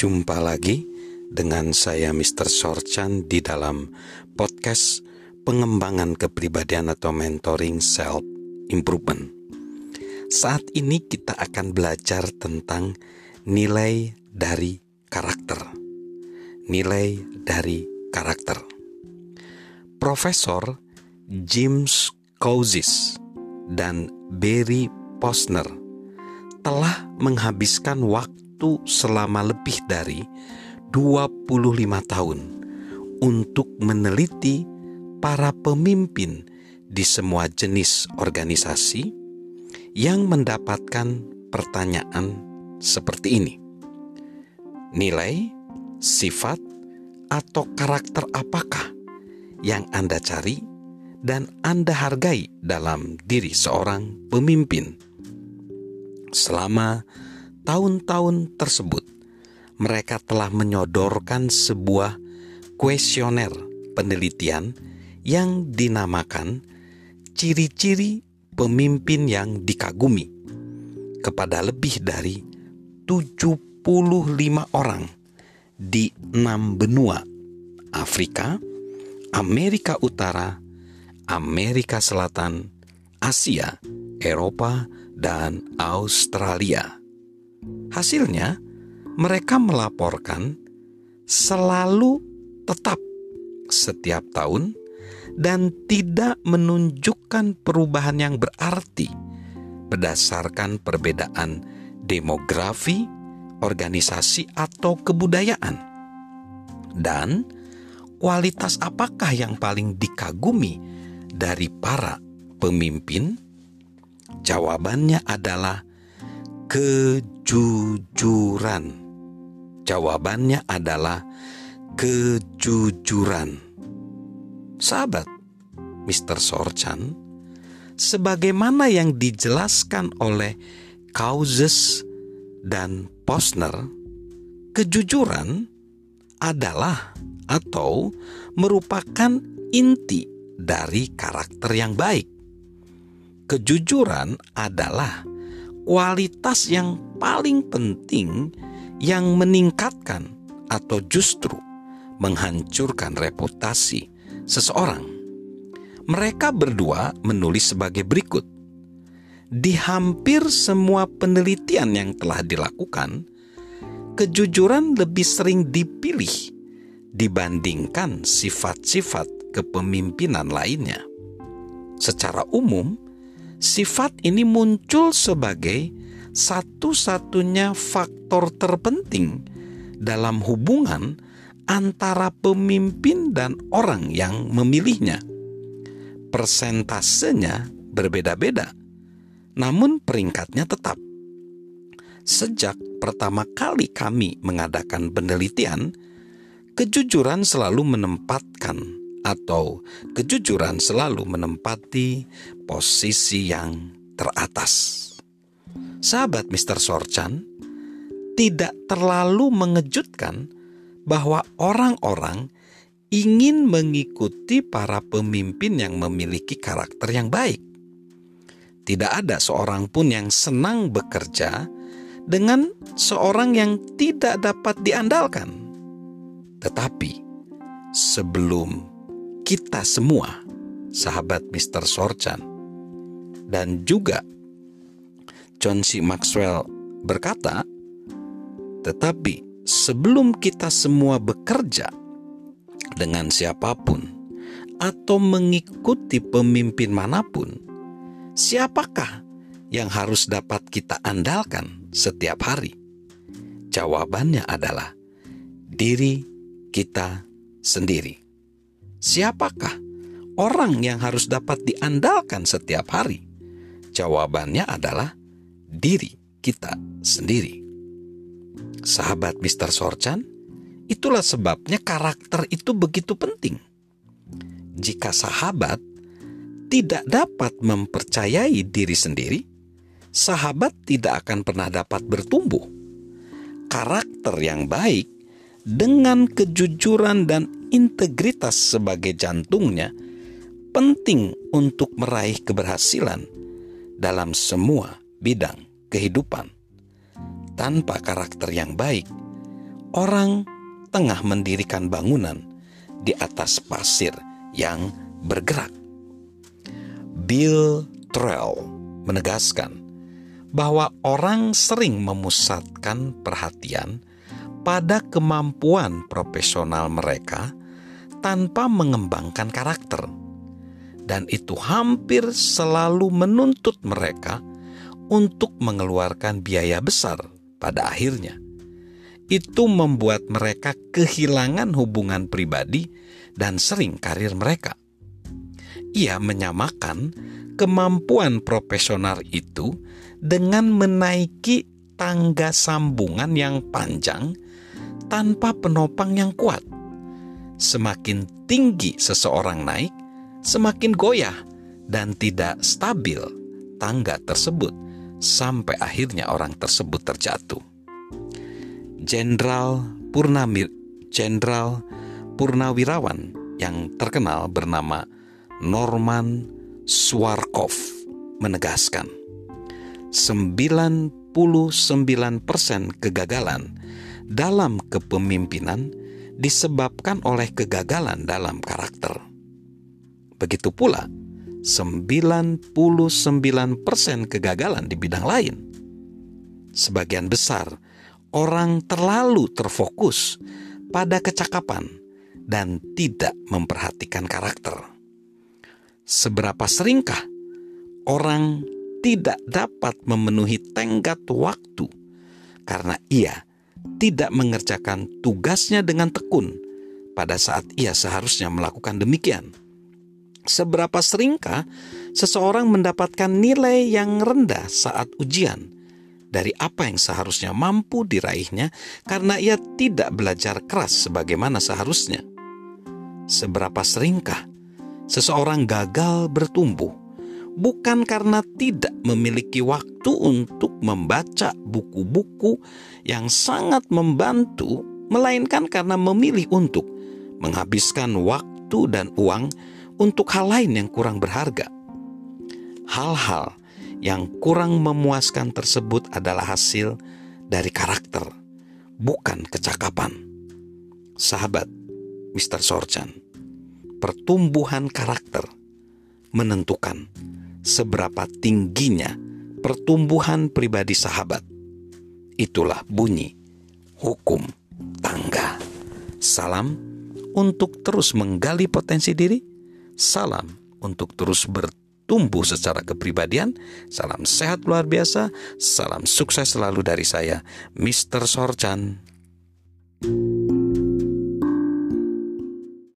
Jumpa lagi dengan saya Mr. Sorchan di dalam podcast pengembangan kepribadian atau mentoring self improvement. Saat ini kita akan belajar tentang nilai dari karakter. Nilai dari karakter. Profesor James Cousins dan Barry Posner telah menghabiskan waktu waktu selama lebih dari 25 tahun untuk meneliti para pemimpin di semua jenis organisasi yang mendapatkan pertanyaan seperti ini. Nilai, sifat, atau karakter apakah yang Anda cari dan Anda hargai dalam diri seorang pemimpin? Selama tahun-tahun tersebut, mereka telah menyodorkan sebuah kuesioner penelitian yang dinamakan ciri-ciri pemimpin yang dikagumi kepada lebih dari 75 orang di enam benua Afrika, Amerika Utara, Amerika Selatan, Asia, Eropa, dan Australia. Hasilnya, mereka melaporkan selalu tetap setiap tahun dan tidak menunjukkan perubahan yang berarti berdasarkan perbedaan demografi, organisasi, atau kebudayaan. Dan kualitas apakah yang paling dikagumi dari para pemimpin? Jawabannya adalah kejujuran? Jawabannya adalah kejujuran. Sahabat, Mr. Sorchan, sebagaimana yang dijelaskan oleh Causes dan Posner, kejujuran adalah atau merupakan inti dari karakter yang baik. Kejujuran adalah kualitas yang paling penting yang meningkatkan atau justru menghancurkan reputasi seseorang. Mereka berdua menulis sebagai berikut: di hampir semua penelitian yang telah dilakukan, kejujuran lebih sering dipilih dibandingkan sifat-sifat kepemimpinan lainnya. Secara umum, sifat ini muncul sebagai satu-satunya faktor terpenting dalam hubungan antara pemimpin dan orang yang memilihnya. Persentasenya berbeda-beda, namun peringkatnya tetap. Sejak pertama kali kami mengadakan penelitian, kejujuran selalu menempatkan atau kejujuran selalu menempati posisi yang teratas. Sahabat Mr. Sorchan, tidak terlalu mengejutkan bahwa orang-orang ingin mengikuti para pemimpin yang memiliki karakter yang baik. Tidak ada seorang pun yang senang bekerja dengan seorang yang tidak dapat diandalkan. Tetapi sebelum kita semua, sahabat Mr. Sorchan, dan juga John C. Maxwell berkata, "Tetapi sebelum kita semua bekerja dengan siapa pun atau mengikuti pemimpin mana pun, siapakah yang harus dapat kita andalkan setiap hari?" Jawabannya adalah diri kita sendiri. Siapakah orang yang harus dapat diandalkan setiap hari? Jawabannya adalah diri kita sendiri. Sahabat Mr. Sorchan, itulah sebabnya karakter itu begitu penting. Jika sahabat tidak dapat mempercayai diri sendiri, sahabat tidak akan pernah dapat bertumbuh. Karakter yang baik dengan kejujuran dan integritas sebagai jantungnya penting untuk meraih keberhasilan dalam semua bidang kehidupan. Tanpa karakter yang baik, orang tengah mendirikan bangunan di atas pasir yang bergerak. Bill Trell menegaskan bahwa orang sering memusatkan perhatian pada kemampuan profesional mereka tanpa mengembangkan karakter, dan itu hampir selalu menuntut mereka untuk mengeluarkan biaya besar pada akhirnya. Itu membuat mereka kehilangan hubungan pribadi dan sering karir mereka. Ia menyamakan kemampuan profesional itu dengan menaiki tangga sambungan yang panjang tanpa penopang yang kuat. Semakin tinggi seseorang naik, semakin goyah dan tidak stabil tangga tersebut sampai akhirnya orang tersebut terjatuh. Jenderal Purnamir Jenderal Purnawirawan yang terkenal bernama Norman Swarkov menegaskan 99% kegagalan dalam kepemimpinan disebabkan oleh kegagalan dalam karakter. Begitu pula 99% kegagalan di bidang lain. Sebagian besar orang terlalu terfokus pada kecakapan dan tidak memperhatikan karakter. Seberapa seringkah orang tidak dapat memenuhi tenggat waktu karena ia tidak mengerjakan tugasnya dengan tekun pada saat ia seharusnya melakukan demikian. Seberapa seringkah seseorang mendapatkan nilai yang rendah saat ujian dari apa yang seharusnya mampu diraihnya karena ia tidak belajar keras sebagaimana seharusnya? Seberapa seringkah seseorang gagal bertumbuh, bukan karena tidak memiliki waktu untuk membaca buku-buku yang sangat membantu, melainkan karena memilih untuk menghabiskan waktu dan uang untuk hal lain yang kurang berharga. Hal-hal yang kurang memuaskan tersebut adalah hasil dari karakter, bukan kecakapan. Sahabat Mr. Sorchan pertumbuhan karakter menentukan seberapa tingginya pertumbuhan pribadi sahabat. Itulah bunyi hukum tangga. Salam untuk terus menggali potensi diri. Salam untuk terus bertumbuh secara kepribadian. Salam sehat luar biasa. Salam sukses selalu dari saya, Mr. Sorchan